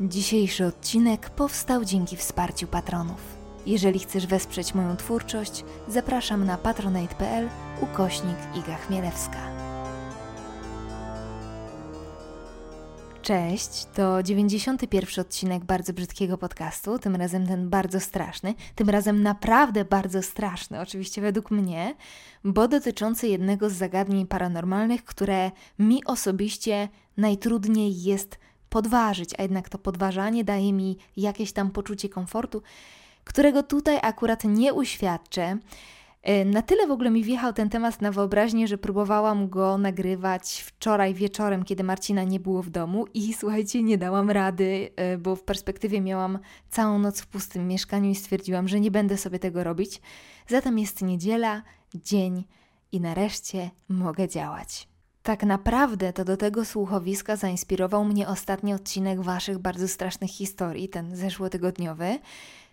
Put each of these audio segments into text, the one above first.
Dzisiejszy odcinek powstał dzięki wsparciu patronów. Jeżeli chcesz wesprzeć moją twórczość, zapraszam na patronite.pl ukośnik Iga Chmielewska. Cześć, to 91 odcinek bardzo brzydkiego podcastu, tym razem ten bardzo straszny, tym razem naprawdę bardzo straszny, oczywiście według mnie, bo dotyczący jednego z zagadnień paranormalnych, które mi osobiście najtrudniej jest podważyć, a jednak to podważanie daje mi jakieś tam poczucie komfortu, którego tutaj akurat nie uświadczę. E, na tyle w ogóle mi wjechał ten temat na wyobraźnię, że próbowałam go nagrywać wczoraj wieczorem, kiedy Marcina nie było w domu i słuchajcie, nie dałam rady, e, bo w perspektywie miałam całą noc w pustym mieszkaniu i stwierdziłam, że nie będę sobie tego robić. Zatem jest niedziela, dzień i nareszcie mogę działać. Tak naprawdę to do tego słuchowiska zainspirował mnie ostatni odcinek Waszych bardzo strasznych historii, ten zeszłotygodniowy,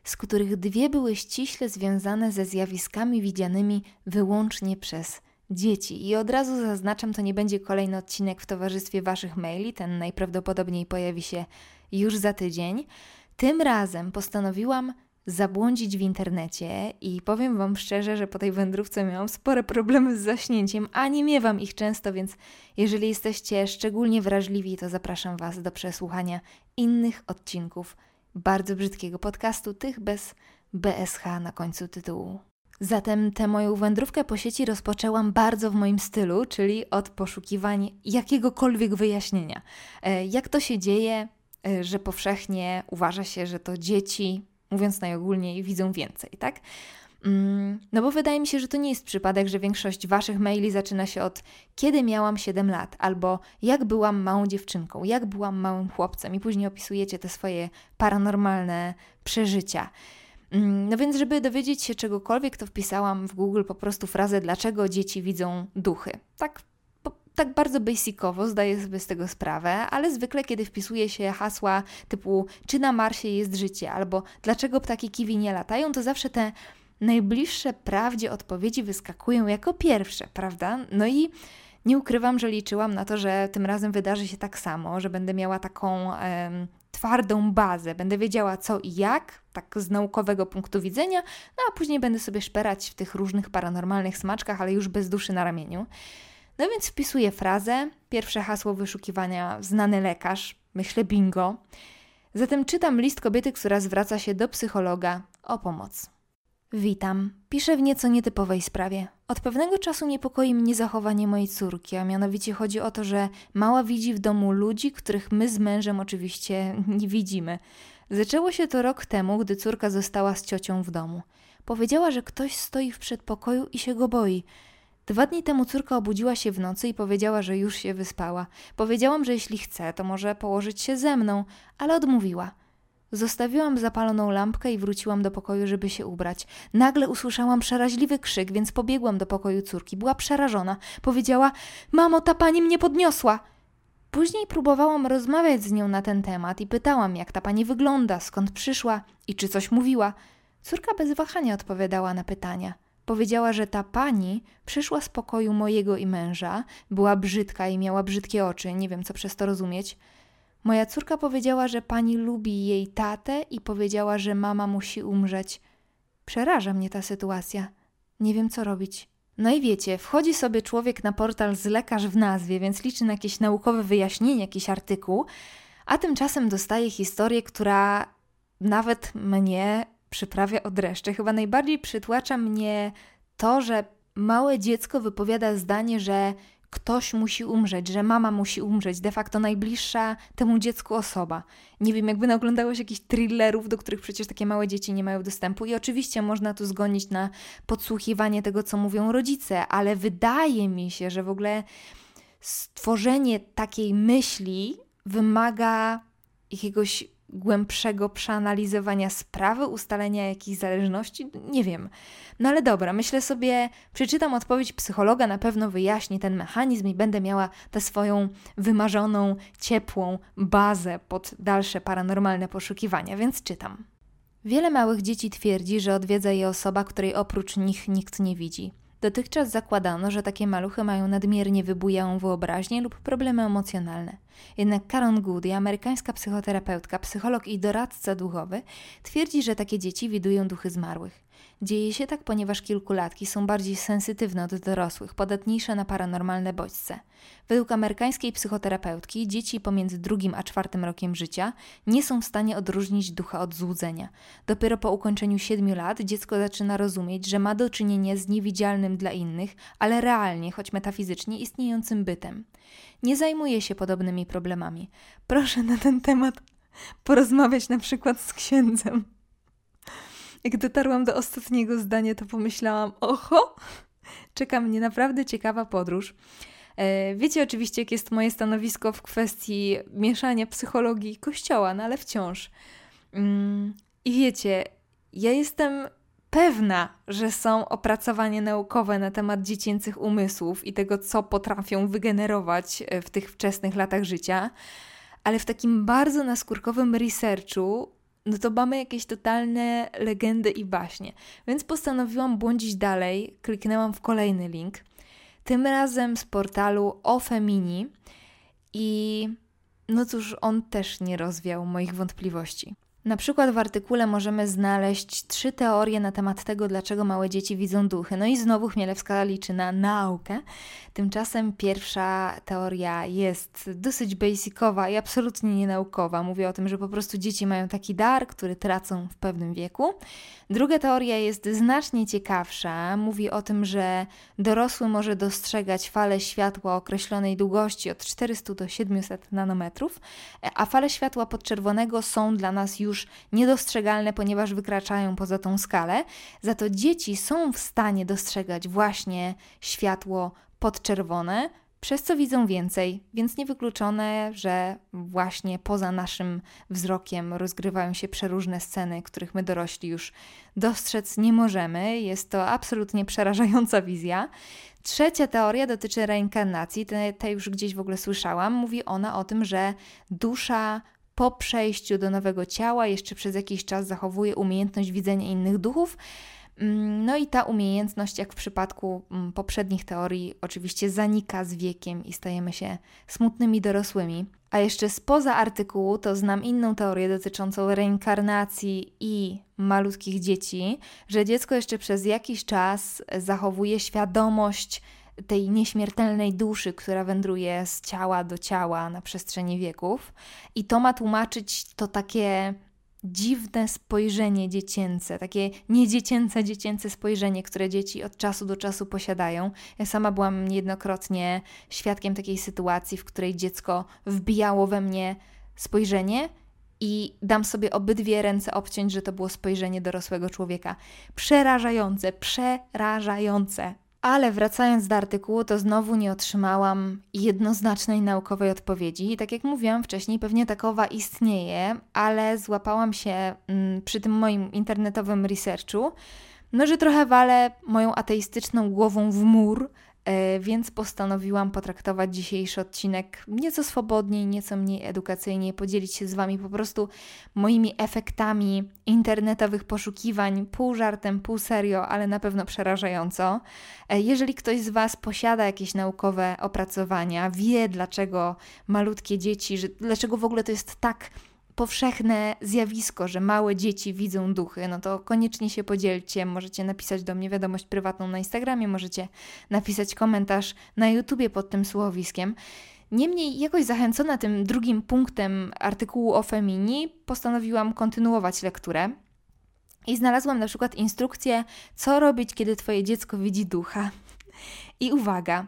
z których dwie były ściśle związane ze zjawiskami widzianymi wyłącznie przez dzieci. I od razu zaznaczam, to nie będzie kolejny odcinek w towarzystwie Waszych maili, ten najprawdopodobniej pojawi się już za tydzień. Tym razem postanowiłam zabłądzić w internecie i powiem Wam szczerze, że po tej wędrówce miałam spore problemy z zaśnięciem, a nie miewam ich często, więc jeżeli jesteście szczególnie wrażliwi, to zapraszam Was do przesłuchania innych odcinków bardzo brzydkiego podcastu, tych bez BSH na końcu tytułu. Zatem tę moją wędrówkę po sieci rozpoczęłam bardzo w moim stylu, czyli od poszukiwań jakiegokolwiek wyjaśnienia. E, jak to się dzieje, e, że powszechnie uważa się, że to dzieci mówiąc najogólniej, widzą więcej, tak? Mm, no bo wydaje mi się, że to nie jest przypadek, że większość Waszych maili zaczyna się od kiedy miałam 7 lat, albo jak byłam małą dziewczynką, jak byłam małym chłopcem, i później opisujecie te swoje paranormalne przeżycia. Mm, no więc, żeby dowiedzieć się czegokolwiek, to wpisałam w Google po prostu frazę, dlaczego dzieci widzą duchy. Tak tak bardzo basicowo, zdaję sobie z tego sprawę, ale zwykle kiedy wpisuje się hasła typu czy na Marsie jest życie, albo dlaczego ptaki kiwi nie latają, to zawsze te najbliższe prawdzie odpowiedzi wyskakują jako pierwsze, prawda? No i nie ukrywam, że liczyłam na to, że tym razem wydarzy się tak samo, że będę miała taką em, twardą bazę, będę wiedziała co i jak, tak z naukowego punktu widzenia, no a później będę sobie szperać w tych różnych paranormalnych smaczkach, ale już bez duszy na ramieniu. No więc wpisuję frazę, pierwsze hasło wyszukiwania znany lekarz, myślę bingo. Zatem czytam list kobiety, która zwraca się do psychologa o pomoc. Witam. Piszę w nieco nietypowej sprawie. Od pewnego czasu niepokoi mnie zachowanie mojej córki, a mianowicie chodzi o to, że mała widzi w domu ludzi, których my z mężem oczywiście nie widzimy. Zaczęło się to rok temu, gdy córka została z ciocią w domu. Powiedziała, że ktoś stoi w przedpokoju i się go boi. Dwa dni temu córka obudziła się w nocy i powiedziała, że już się wyspała. Powiedziałam, że jeśli chce, to może położyć się ze mną, ale odmówiła. Zostawiłam zapaloną lampkę i wróciłam do pokoju, żeby się ubrać. Nagle usłyszałam przeraźliwy krzyk, więc pobiegłam do pokoju córki. Była przerażona. Powiedziała: Mamo, ta pani mnie podniosła! Później próbowałam rozmawiać z nią na ten temat i pytałam, jak ta pani wygląda, skąd przyszła i czy coś mówiła. Córka bez wahania odpowiadała na pytania. Powiedziała, że ta pani przyszła z pokoju mojego i męża, była brzydka i miała brzydkie oczy, nie wiem co przez to rozumieć. Moja córka powiedziała, że pani lubi jej tatę i powiedziała, że mama musi umrzeć. Przeraża mnie ta sytuacja. Nie wiem co robić. No i wiecie, wchodzi sobie człowiek na portal z lekarz w nazwie, więc liczy na jakieś naukowe wyjaśnienie, jakiś artykuł, a tymczasem dostaje historię, która nawet mnie przyprawia od dreszcze. Chyba najbardziej przytłacza mnie to, że małe dziecko wypowiada zdanie, że ktoś musi umrzeć, że mama musi umrzeć, de facto najbliższa temu dziecku osoba. Nie wiem, jakby naoglądało się jakichś thrillerów, do których przecież takie małe dzieci nie mają dostępu i oczywiście można tu zgonić na podsłuchiwanie tego, co mówią rodzice, ale wydaje mi się, że w ogóle stworzenie takiej myśli wymaga jakiegoś głębszego przeanalizowania sprawy, ustalenia jakichś zależności? Nie wiem. No ale dobra, myślę sobie, przeczytam odpowiedź psychologa, na pewno wyjaśni ten mechanizm i będę miała tę swoją wymarzoną, ciepłą bazę pod dalsze paranormalne poszukiwania, więc czytam. Wiele małych dzieci twierdzi, że odwiedza je osoba, której oprócz nich nikt nie widzi. Dotychczas zakładano, że takie maluchy mają nadmiernie wybujałą wyobraźnię lub problemy emocjonalne. Jednak Karen Goody, amerykańska psychoterapeutka, psycholog i doradca duchowy, twierdzi, że takie dzieci widują duchy zmarłych. Dzieje się tak, ponieważ kilkulatki są bardziej sensytywne od dorosłych, podatniejsze na paranormalne bodźce. Według amerykańskiej psychoterapeutki dzieci pomiędzy drugim a czwartym rokiem życia nie są w stanie odróżnić ducha od złudzenia. Dopiero po ukończeniu siedmiu lat dziecko zaczyna rozumieć, że ma do czynienia z niewidzialnym dla innych, ale realnie, choć metafizycznie istniejącym bytem. Nie zajmuje się podobnymi problemami. Proszę na ten temat porozmawiać na przykład z księdzem. Jak dotarłam do ostatniego zdania, to pomyślałam: oho, czeka mnie naprawdę ciekawa podróż. E, wiecie oczywiście, jakie jest moje stanowisko w kwestii mieszania psychologii i kościoła, no ale wciąż. Mm, I wiecie, ja jestem pewna, że są opracowania naukowe na temat dziecięcych umysłów i tego, co potrafią wygenerować e, w tych wczesnych latach życia, ale w takim bardzo naskórkowym researchu no to mamy jakieś totalne legendy i baśnie. Więc postanowiłam błądzić dalej, kliknęłam w kolejny link, tym razem z portalu Ofemini i no cóż, on też nie rozwiał moich wątpliwości. Na przykład w artykule możemy znaleźć trzy teorie na temat tego, dlaczego małe dzieci widzą duchy. No i znowu Chmielewska liczy na naukę. Tymczasem pierwsza teoria jest dosyć basicowa i absolutnie nienaukowa. Mówię o tym, że po prostu dzieci mają taki dar, który tracą w pewnym wieku. Druga teoria jest znacznie ciekawsza. Mówi o tym, że dorosły może dostrzegać fale światła określonej długości od 400 do 700 nanometrów, a fale światła podczerwonego są dla nas już niedostrzegalne, ponieważ wykraczają poza tą skalę. Za to dzieci są w stanie dostrzegać właśnie światło podczerwone, przez co widzą więcej, więc niewykluczone, że właśnie poza naszym wzrokiem rozgrywają się przeróżne sceny, których my dorośli już dostrzec nie możemy. Jest to absolutnie przerażająca wizja. Trzecia teoria dotyczy reinkarnacji, te, już gdzieś w ogóle słyszałam. Mówi ona o tym, że dusza po przejściu do nowego ciała jeszcze przez jakiś czas zachowuje umiejętność widzenia innych duchów, Mm, no i ta umiejętność, jak w przypadku mm, poprzednich teorii, oczywiście zanika z wiekiem i stajemy się smutnymi dorosłymi. A jeszcze spoza artykułu to znam inną teorię dotyczącą reinkarnacji i malutkich dzieci, że dziecko jeszcze przez jakiś czas zachowuje świadomość tej nieśmiertelnej duszy, która wędruje z ciała do ciała na przestrzeni wieków. I to ma tłumaczyć to takie dziwne spojrzenie dziecięce, takie niedziecięce, dziecięce spojrzenie, które dzieci od czasu do czasu posiadają. Ja sama byłam niejednokrotnie świadkiem takiej sytuacji, w której dziecko wbijało we mnie spojrzenie i dam sobie obydwie ręce obciąć, że to było spojrzenie dorosłego człowieka. Przerażające, przerażające. Ale wracając do artykułu, to znowu nie otrzymałam jednoznacznej naukowej odpowiedzi. I tak jak mówiłam wcześniej, pewnie takowa istnieje, ale złapałam się mm, przy tym moim internetowym researchu, no że trochę walę moją ateistyczną głową w mur, więc postanowiłam potraktować dzisiejszy odcinek nieco swobodniej, nieco mniej edukacyjnie, podzielić się z Wami po prostu moimi efektami internetowych poszukiwań, pół żartem, pół serio, ale na pewno przerażająco. E, jeżeli ktoś z Was posiada jakieś naukowe opracowania, wie dlaczego malutkie dzieci, że, dlaczego w ogóle to jest tak powszechne zjawisko, że małe dzieci widzą duchy, no to koniecznie się podzielcie. Możecie napisać do mnie wiadomość prywatną na Instagramie, możecie napisać komentarz na YouTubie pod tym słowiskiem. Niemniej, jakoś zachęcona tym drugim punktem artykułu o Femini, postanowiłam kontynuować lekturę. I znalazłam na przykład instrukcję, co robić, kiedy Twoje dziecko widzi ducha. I uwaga,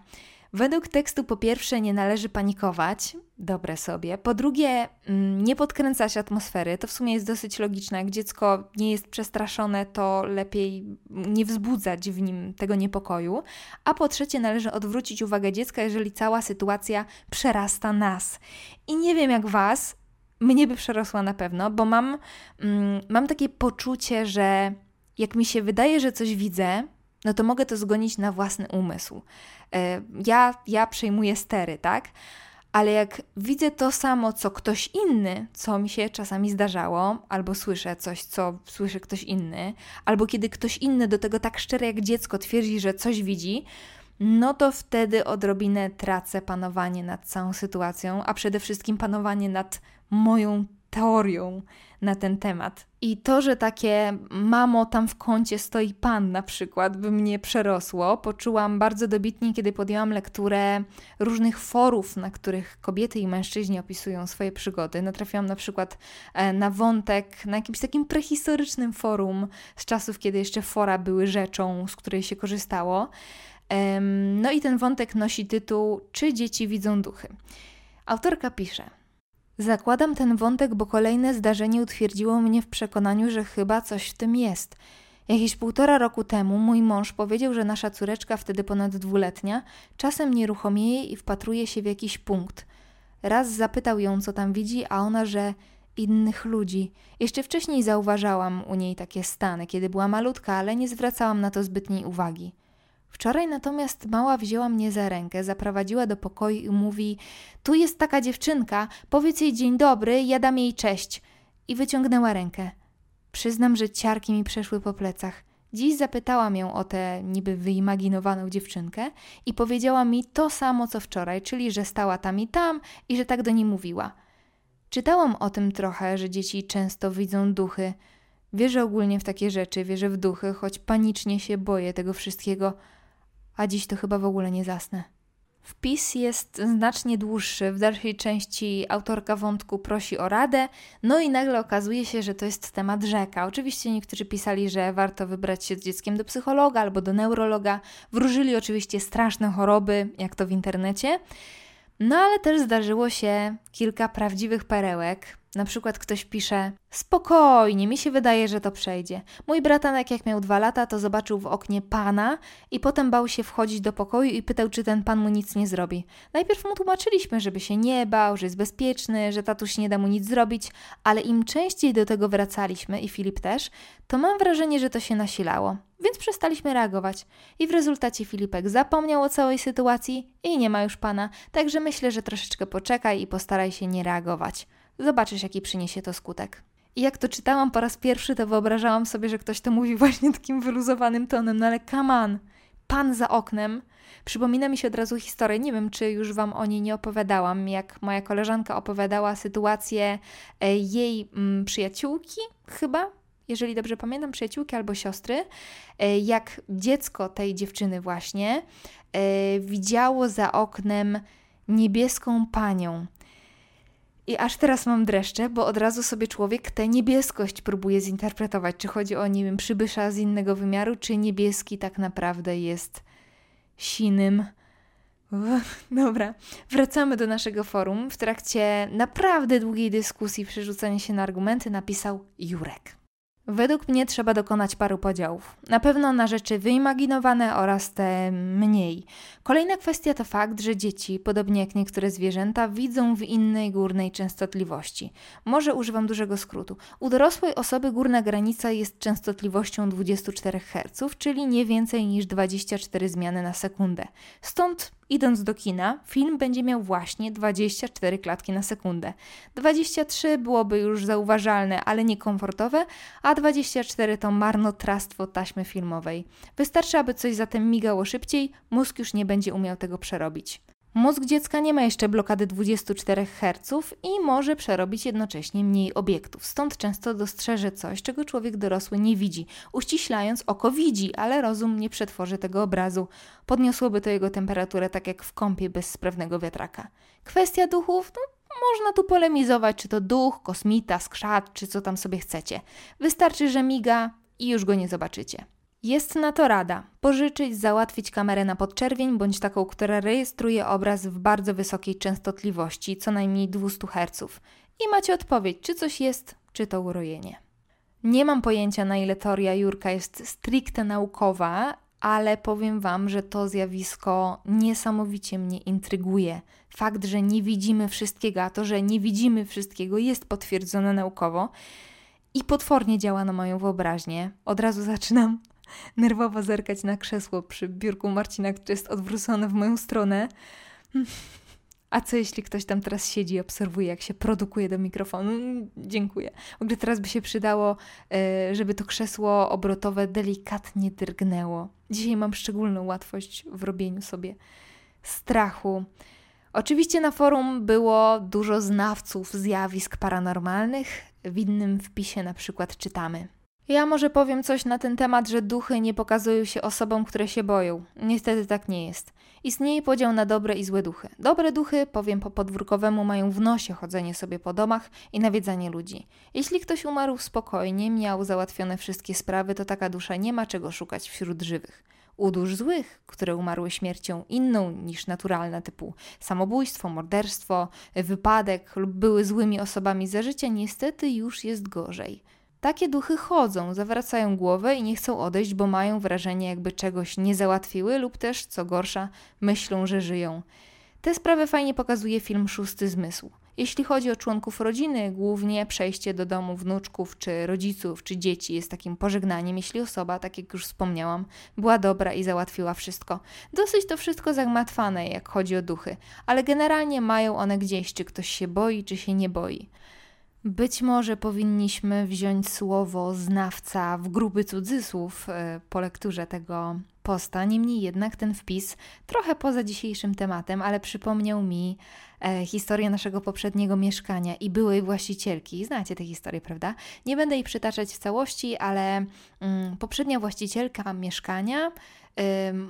Według tekstu po pierwsze nie należy panikować, dobre sobie. Po drugie, mm, nie podkręcać atmosfery. To w sumie jest dosyć logiczne. Jak dziecko nie jest przestraszone, to lepiej nie wzbudzać w nim tego niepokoju. A po trzecie, należy odwrócić uwagę dziecka, jeżeli cała sytuacja przerasta nas. I nie wiem jak was, mnie by przerosła na pewno, bo mam, mm, mam takie poczucie, że jak mi się wydaje, że coś widzę, no to mogę to zgonić na własny umysł. E, ja, ja przejmuję stery, tak? ale jak widzę to samo, co ktoś inny, co mi się czasami zdarzało, albo słyszę coś, co słyszy ktoś inny, albo kiedy ktoś inny do tego tak szczere jak dziecko twierdzi, że coś widzi, no to wtedy odrobinę tracę panowanie nad całą sytuacją, a przede wszystkim panowanie nad moją teorią na ten temat. I to, że takie mamo, tam w kącie stoi pan na przykład, by mnie przerosło, poczułam bardzo dobitnie, kiedy podjęłam lekturę różnych forów, na których kobiety i mężczyźni opisują swoje przygody. Natrafiłam na przykład e, na wątek na jakimś takim prehistorycznym forum z czasów, kiedy jeszcze fora były rzeczą, z której się korzystało. No i ten wątek nosi tytuł Czy dzieci widzą duchy? Autorka pisze. Zakładam ten wątek, bo kolejne zdarzenie utwierdziło mnie w przekonaniu, że chyba coś w tym jest. Jakieś półtora roku temu mój mąż powiedział, że nasza córeczka, wtedy ponad dwuletnia, czasem nieruchomieje i wpatruje się w jakiś punkt. Raz zapytał ją, co tam widzi, a ona, że innych ludzi. Jeszcze wcześniej zauważałam u niej takie stany, kiedy była malutka, ale nie zwracałam na to zbytniej uwagi. Wczoraj natomiast mała wzięła mnie za rękę, zaprowadziła do pokoju i mówi: Tu jest taka dziewczynka, powiedz jej dzień dobry, ja dam jej cześć. I wyciągnęła rękę. Przyznam, że ciarki mi przeszły po plecach. Dziś zapytałam ją o tę niby wyimaginowaną dziewczynkę i powiedziała mi to samo co wczoraj, czyli że stała tam i tam i że tak do niej mówiła. Czytałam o tym trochę, że dzieci często widzą duchy. Wierzę ogólnie w takie rzeczy, wierzę w duchy, choć panicznie się boję tego wszystkiego a dziś to chyba w ogóle nie zasnę. Wpis jest znacznie dłuższy. W dalszej części autorka wątku prosi o radę, no i nagle okazuje się, że to jest temat rzeka. Oczywiście niektórzy pisali, że warto wybrać się z dzieckiem do psychologa albo do neurologa. Wróżyli oczywiście straszne choroby, jak to w internecie. No ale też zdarzyło się kilka prawdziwych perełek. Na przykład ktoś pisze: Spokojnie, mi się wydaje, że to przejdzie. Mój bratanek, jak miał dwa lata, to zobaczył w oknie pana i potem bał się wchodzić do pokoju i pytał, czy ten pan mu nic nie zrobi. Najpierw mu tłumaczyliśmy, żeby się nie bał, że jest bezpieczny, że tatuś nie da mu nic zrobić, ale im częściej do tego wracaliśmy, i Filip też, to mam wrażenie, że to się nasilało. Więc przestaliśmy reagować. I w rezultacie Filipek zapomniał o całej sytuacji i nie ma już pana, także myślę, że troszeczkę poczekaj i postaraj się nie reagować. Zobaczysz, jaki przyniesie to skutek. I jak to czytałam po raz pierwszy, to wyobrażałam sobie, że ktoś to mówi właśnie takim wyluzowanym tonem, no ale on, pan za oknem. Przypomina mi się od razu historię, nie wiem, czy już Wam o niej nie opowiadałam, jak moja koleżanka opowiadała sytuację e, jej mm, przyjaciółki, chyba, jeżeli dobrze pamiętam, przyjaciółki albo siostry, e, jak dziecko tej dziewczyny właśnie e, widziało za oknem niebieską panią. I aż teraz mam dreszcze, bo od razu sobie człowiek tę niebieskość próbuje zinterpretować. Czy chodzi o, nie wiem, przybysza z innego wymiaru, czy niebieski tak naprawdę jest sinym. Dobra, wracamy do naszego forum. W trakcie naprawdę długiej dyskusji, przerzucania się na argumenty, napisał Jurek. Według mnie trzeba dokonać paru podziałów. Na pewno na rzeczy wyimaginowane oraz te mniej. Kolejna kwestia to fakt, że dzieci, podobnie jak niektóre zwierzęta, widzą w innej górnej częstotliwości. Może używam dużego skrótu. U dorosłej osoby górna granica jest częstotliwością 24 Hz, czyli nie więcej niż 24 zmiany na sekundę. Stąd Idąc do kina, film będzie miał właśnie 24 klatki na sekundę. 23 byłoby już zauważalne, ale niekomfortowe, a 24 to marnotrawstwo taśmy filmowej. Wystarczy, aby coś zatem migało szybciej, mózg już nie będzie umiał tego przerobić. Mózg dziecka nie ma jeszcze blokady 24 Hz i może przerobić jednocześnie mniej obiektów. Stąd często dostrzeże coś, czego człowiek dorosły nie widzi. Uściślając, oko widzi, ale rozum nie przetworzy tego obrazu. Podniosłoby to jego temperaturę tak jak w kąpie bez sprawnego wiatraka. Kwestia duchów? No, można tu polemizować, czy to duch, kosmita, skrzat, czy co tam sobie chcecie. Wystarczy, że miga i już go nie zobaczycie. Jest na to rada. Pożyczyć, załatwić kamerę na podczerwień bądź taką, która rejestruje obraz w bardzo wysokiej częstotliwości, co najmniej 200 Hz. I macie odpowiedź, czy coś jest, czy to urojenie. Nie mam pojęcia, na ile teoria Jurka jest stricte naukowa, ale powiem Wam, że to zjawisko niesamowicie mnie intryguje. Fakt, że nie widzimy wszystkiego, a to, że nie widzimy wszystkiego, jest potwierdzone naukowo i potwornie działa na moją wyobraźnię. Od razu zaczynam nerwowo zerkać na krzesło przy biurku Marcina, które jest odwrócone w moją stronę. A co jeśli ktoś tam teraz siedzi i obserwuje, jak się produkuje do mikrofonu? Dziękuję. W ogóle teraz by się przydało, e, żeby to krzesło obrotowe delikatnie drgnęło. Dzisiaj mam szczególną łatwość w robieniu sobie strachu. Oczywiście na forum było dużo znawców zjawisk paranormalnych. W innym wpisie na przykład czytamy. Ja może powiem coś na ten temat, że duchy nie pokazują się osobom, które się boją. Niestety tak nie jest. Istnieje podział na dobre i złe duchy. Dobre duchy, powiem po podwórkowemu, mają w nosie chodzenie sobie po domach i nawiedzanie ludzi. Jeśli ktoś umarł spokojnie, miał załatwione wszystkie sprawy, to taka dusza nie ma czego szukać wśród żywych. U dusz złych, które umarły śmiercią inną niż naturalna, typu samobójstwo, morderstwo, wypadek lub były złymi osobami za życia, niestety już jest gorzej. Takie duchy chodzą, zawracają głowę i nie chcą odejść, bo mają wrażenie, jakby czegoś nie załatwiły, lub też, co gorsza, myślą, że żyją. Te sprawy fajnie pokazuje film Szósty Zmysł. Jeśli chodzi o członków rodziny, głównie przejście do domu wnuczków, czy rodziców, czy dzieci jest takim pożegnaniem, jeśli osoba, tak jak już wspomniałam, była dobra i załatwiła wszystko. Dosyć to wszystko zagmatwane, jak chodzi o duchy, ale generalnie mają one gdzieś, czy ktoś się boi, czy się nie boi. Być może powinniśmy wziąć słowo znawca w gruby cudzysłów e, po lekturze tego posta. Niemniej jednak ten wpis, trochę poza dzisiejszym tematem, ale przypomniał mi e, historię naszego poprzedniego mieszkania i byłej właścicielki. Znacie tę historię, prawda? Nie będę jej przytaczać w całości, ale mm, poprzednia właścicielka mieszkania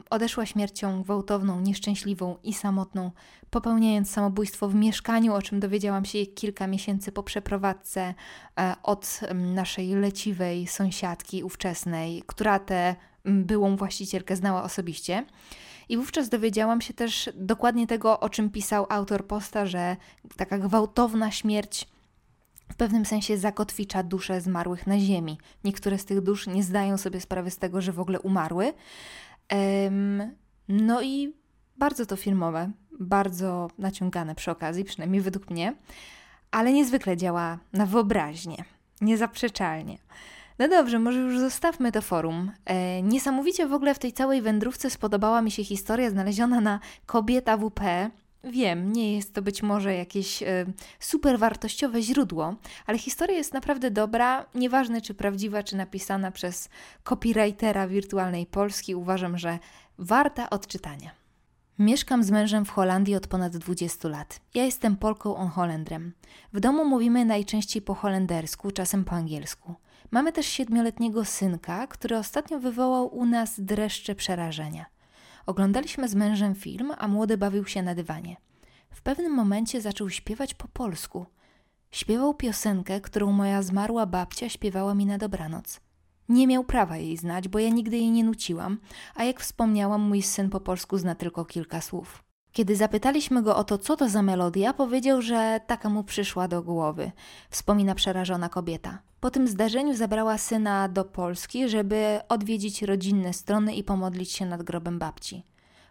odeszła śmiercią gwałtowną, nieszczęśliwą i samotną, popełniając samobójstwo w mieszkaniu, o czym dowiedziałam się kilka miesięcy po przeprowadzce e, od naszej leciwej sąsiadki ówczesnej, która tę byłą właścicielkę znała osobiście. I wówczas dowiedziałam się też dokładnie tego, o czym pisał autor posta, że taka gwałtowna śmierć w pewnym sensie zakotwicza dusze zmarłych na ziemi. Niektóre z tych dusz nie zdają sobie sprawy z tego, że w ogóle umarły, no i bardzo to filmowe, bardzo naciągane przy okazji, przynajmniej według mnie, ale niezwykle działa na wyobraźnię, niezaprzeczalnie. No dobrze, może już zostawmy to forum. E, niesamowicie w ogóle w tej całej wędrówce spodobała mi się historia znaleziona na Kobieta WP, Wiem, nie jest to być może jakieś y, super wartościowe źródło, ale historia jest naprawdę dobra, nieważne czy prawdziwa, czy napisana przez copywritera wirtualnej Polski, uważam, że warta odczytania. Mieszkam z mężem w Holandii od ponad 20 lat. Ja jestem Polką, on Holendrem. W domu mówimy najczęściej po holendersku, czasem po angielsku. Mamy też siedmioletniego synka, który ostatnio wywołał u nas dreszcze przerażenia. Oglądaliśmy z mężem film, a młody bawił się na dywanie. W pewnym momencie zaczął śpiewać po polsku. Śpiewał piosenkę, którą moja zmarła babcia śpiewała mi na dobranoc. Nie miał prawa jej znać, bo ja nigdy jej nie nuciłam, a jak wspomniałam, mój syn po polsku zna tylko kilka słów. Kiedy zapytaliśmy go o to, co to za melodia, powiedział, że taka mu przyszła do głowy, wspomina przerażona kobieta. Po tym zdarzeniu zabrała syna do Polski, żeby odwiedzić rodzinne strony i pomodlić się nad grobem babci.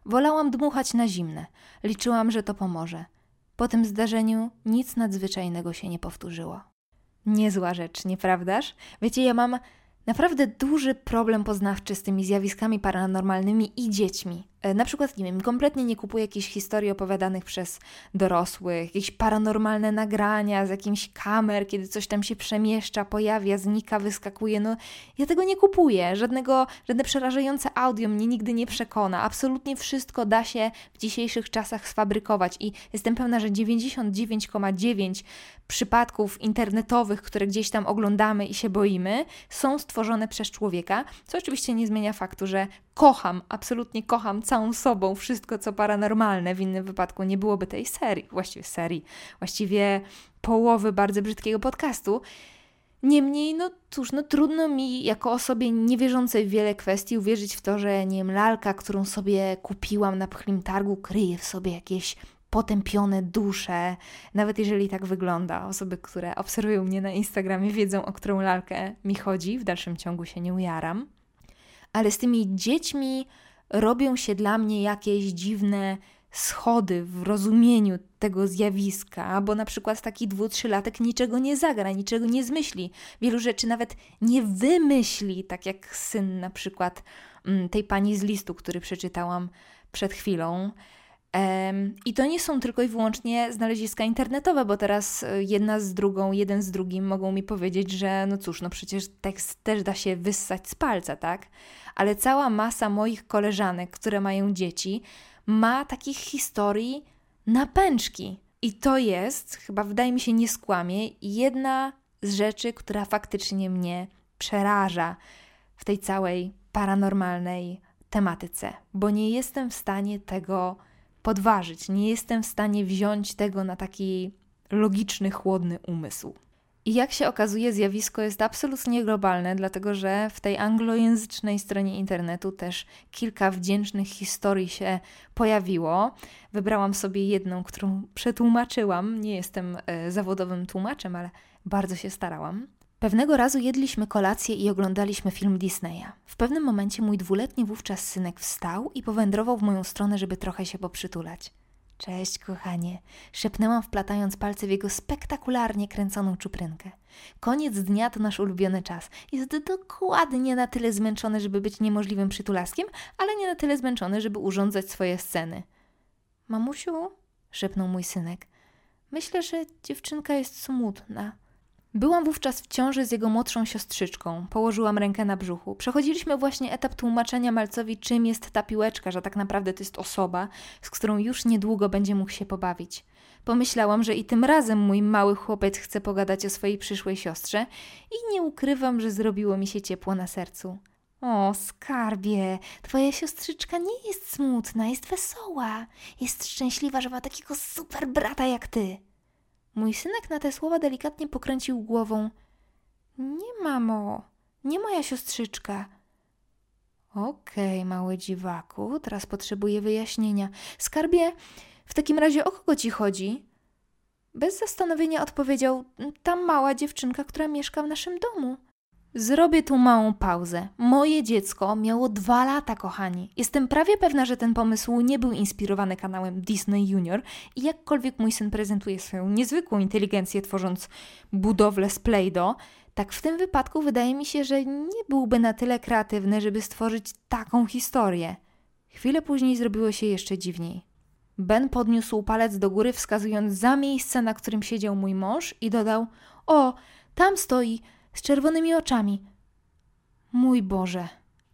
Wolałam dmuchać na zimne. Liczyłam, że to pomoże. Po tym zdarzeniu nic nadzwyczajnego się nie powtórzyło. Niezła rzecz, nieprawdaż? Wiecie, ja mam naprawdę duży problem poznawczy z tymi zjawiskami paranormalnymi i dziećmi. E, na przykład, nie wiem, kompletnie nie kupuję jakichś historii opowiadanych przez dorosłych, jakieś paranormalne nagrania z jakimś kamer, kiedy coś tam się przemieszcza, pojawia, znika, wyskakuje. No, ja tego nie kupuję. Żadnego, żadne przerażające audio mnie nigdy nie przekona. Absolutnie wszystko da się w dzisiejszych czasach sfabrykować i jestem pewna, że 99,9 przypadków internetowych, które gdzieś tam oglądamy i się boimy, są stworzone przez człowieka, co oczywiście nie zmienia faktu, że kocham, absolutnie kocham całą sobą wszystko, co paranormalne. W innym wypadku nie byłoby tej serii, właściwie serii, właściwie połowy bardzo brzydkiego podcastu. Niemniej, no cóż, no trudno mi jako osobie niewierzącej w wiele kwestii uwierzyć w to, że nie wiem, lalka, którą sobie kupiłam na pchlim targu, kryje w sobie jakieś potępione dusze, nawet jeżeli tak wygląda. Osoby, które obserwują mnie na Instagramie, wiedzą, o którą lalkę mi chodzi, w dalszym ciągu się nie ujaram. Ale z tymi dziećmi robią się dla mnie jakieś dziwne schody w rozumieniu tego zjawiska, bo na przykład taki dwu, trzylatek niczego nie zagra, niczego nie zmyśli, wielu rzeczy nawet nie wymyśli, tak jak syn na przykład mm, tej pani z listu, który przeczytałam przed chwilą. I to nie są tylko i wyłącznie znaleziska internetowe, bo teraz e, jedna z drugą, jeden z drugim mogą mi powiedzieć, że no cóż, no przecież tekst też da się wyssać z palca, tak? Ale cała masa moich koleżanek, które mają dzieci, ma takich historii na pęczki. I to jest, chyba wydaje mi się, nie skłamie, jedna z rzeczy, która faktycznie mnie przeraża w tej całej paranormalnej tematyce, bo nie jestem w stanie tego podważyć, nie jestem w stanie wziąć tego na taki logiczny, chłodny umysł. I jak się okazuje, zjawisko jest absolutnie globalne, dlatego że w tej anglojęzycznej stronie internetu też kilka wdzięcznych historii się pojawiło. Wybrałam sobie jedną, którą przetłumaczyłam. Nie jestem e, zawodowym tłumaczem, ale bardzo się starałam. Pewnego razu jedliśmy kolację i oglądaliśmy film Disneya. W pewnym momencie mój dwuletni wówczas synek wstał i powędrował w moją stronę, żeby trochę się poprzytulać. Cześć, kochanie, szepnęłam, wplatając palce w jego spektakularnie kręconą czuprynkę. Koniec dnia to nasz ulubiony czas. Jest dokładnie na tyle zmęczony, żeby być niemożliwym przytulaskiem, ale nie na tyle zmęczony, żeby urządzać swoje sceny. Mamusiu, szepnął mój synek, myślę, że dziewczynka jest smutna. Byłam wówczas w ciąży z jego młodszą siostrzyczką. Położyłam rękę na brzuchu. Przechodziliśmy właśnie etap tłumaczenia Malcowi, czym jest ta piłeczka, że tak naprawdę to jest osoba, z którą już niedługo będzie mógł się pobawić. Pomyślałam, że i tym razem mój mały chłopiec chce pogadać o swojej przyszłej siostrze i nie ukrywam, że zrobiło mi się ciepło na sercu. O, skarbie, twoja siostrzyczka nie jest smutna, jest wesoła. Jest szczęśliwa, że ma takiego super brata jak ty. Mój synek na te słowa delikatnie pokręcił głową. Nie, mamo, nie moja siostrzyczka. Okej, okay, mały dziwaku, teraz potrzebuję wyjaśnienia. Skarbie, w takim razie o kogo ci chodzi? Bez zastanowienia odpowiedział: Ta mała dziewczynka, która mieszka w naszym domu. Zrobię tu małą pauzę. Moje dziecko miało dwa lata, kochani. Jestem prawie pewna, że ten pomysł nie był inspirowany kanałem Disney Junior i jakkolwiek mój syn prezentuje swoją niezwykłą inteligencję, tworząc budowlę z Play-Doh, tak w tym wypadku wydaje mi się, że nie byłby na tyle kreatywny, żeby stworzyć taką historię. Chwilę później zrobiło się jeszcze dziwniej. Ben podniósł palec do góry, wskazując za miejsce, na którym siedział mój mąż, i dodał: O, tam stoi z czerwonymi oczami. Mój Boże,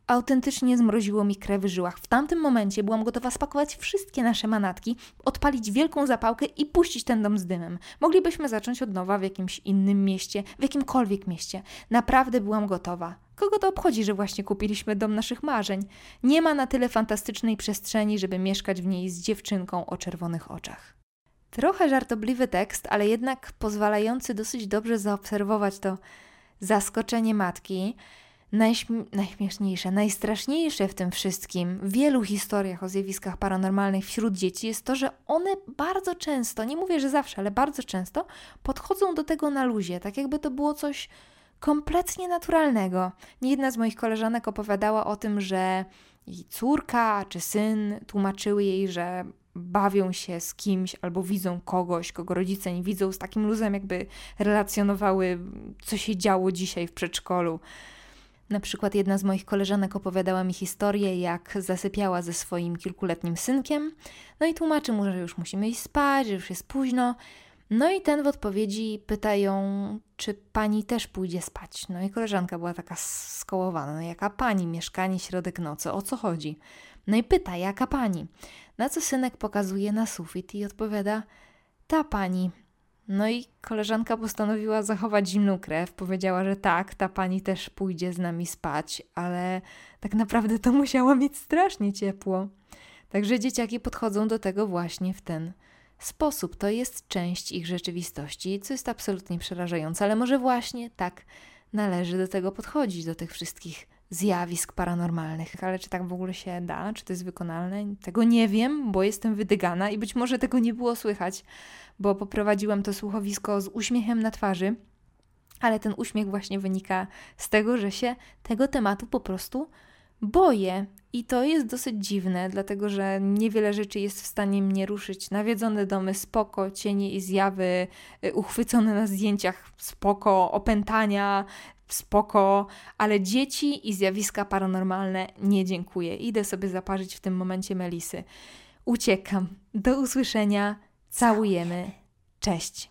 autentycznie zmroziło mi krew w żyłach. W tamtym momencie byłam gotowa spakować wszystkie nasze manatki, odpalić wielką zapałkę i puścić ten dom z dymem. Moglibyśmy zacząć od nowa w jakimś innym mieście, w jakimkolwiek mieście. Naprawdę byłam gotowa. Kogo to obchodzi, że właśnie kupiliśmy dom naszych marzeń? Nie ma na tyle fantastycznej przestrzeni, żeby mieszkać w niej z dziewczynką o czerwonych oczach. Trochę żartobliwy tekst, ale jednak pozwalający dosyć dobrze zaobserwować to, zaskoczenie matki, najśm- najśmieszniejsze, najstraszniejsze w tym wszystkim, w wielu historiach o zjawiskach paranormalnych wśród dzieci jest to, że one bardzo często, nie mówię, że zawsze, ale bardzo często podchodzą do tego na luzie, tak jakby to było coś kompletnie naturalnego. Niejedna z moich koleżanek opowiadała o tym, że jej córka czy syn tłumaczyły jej, że bawią się z kimś albo widzą kogoś, kogo rodzice nie widzą, z takim luzem, jakby relacjonowały, co się działo dzisiaj w przedszkolu. Na przykład jedna z moich koleżanek opowiadała mi historię, jak zasypiała ze swoim kilkuletnim synkiem, no i tłumaczy mu, że już musimy iść spać, że już jest późno. No i ten w odpowiedzi pyta ją, czy pani też pójdzie spać. No i koleżanka była taka skołowana, no jaka pani, mieszkanie, środek nocy, o co chodzi? No i pyta, jaka pani? Na co synek pokazuje na sufit i odpowiada: Ta pani. No i koleżanka postanowiła zachować zimną krew. Powiedziała, że tak, ta pani też pójdzie z nami spać, ale tak naprawdę to musiała mieć strasznie ciepło. Także dzieciaki podchodzą do tego właśnie w ten sposób. To jest część ich rzeczywistości, co jest absolutnie przerażające, ale może właśnie tak należy do tego podchodzić, do tych wszystkich zjawisk paranormalnych. Ale czy tak w ogóle się da? Czy to jest wykonalne? Tego nie wiem, bo jestem wydygana i być może tego nie było słychać, bo poprowadziłam to słuchowisko z uśmiechem na twarzy. Ale ten uśmiech właśnie wynika z tego, że się tego tematu po prostu boję. I to jest dosyć dziwne, dlatego że niewiele rzeczy jest w stanie mnie ruszyć. Nawiedzone domy spoko, cienie i zjawy, y, uchwycone na zdjęciach spoko, opętania, spoko, ale dzieci i zjawiska paranormalne nie dziękuję. Idę sobie zaparzyć w tym momencie melisy. uciekam. Do usłyszenia. Całujemy. Cześć.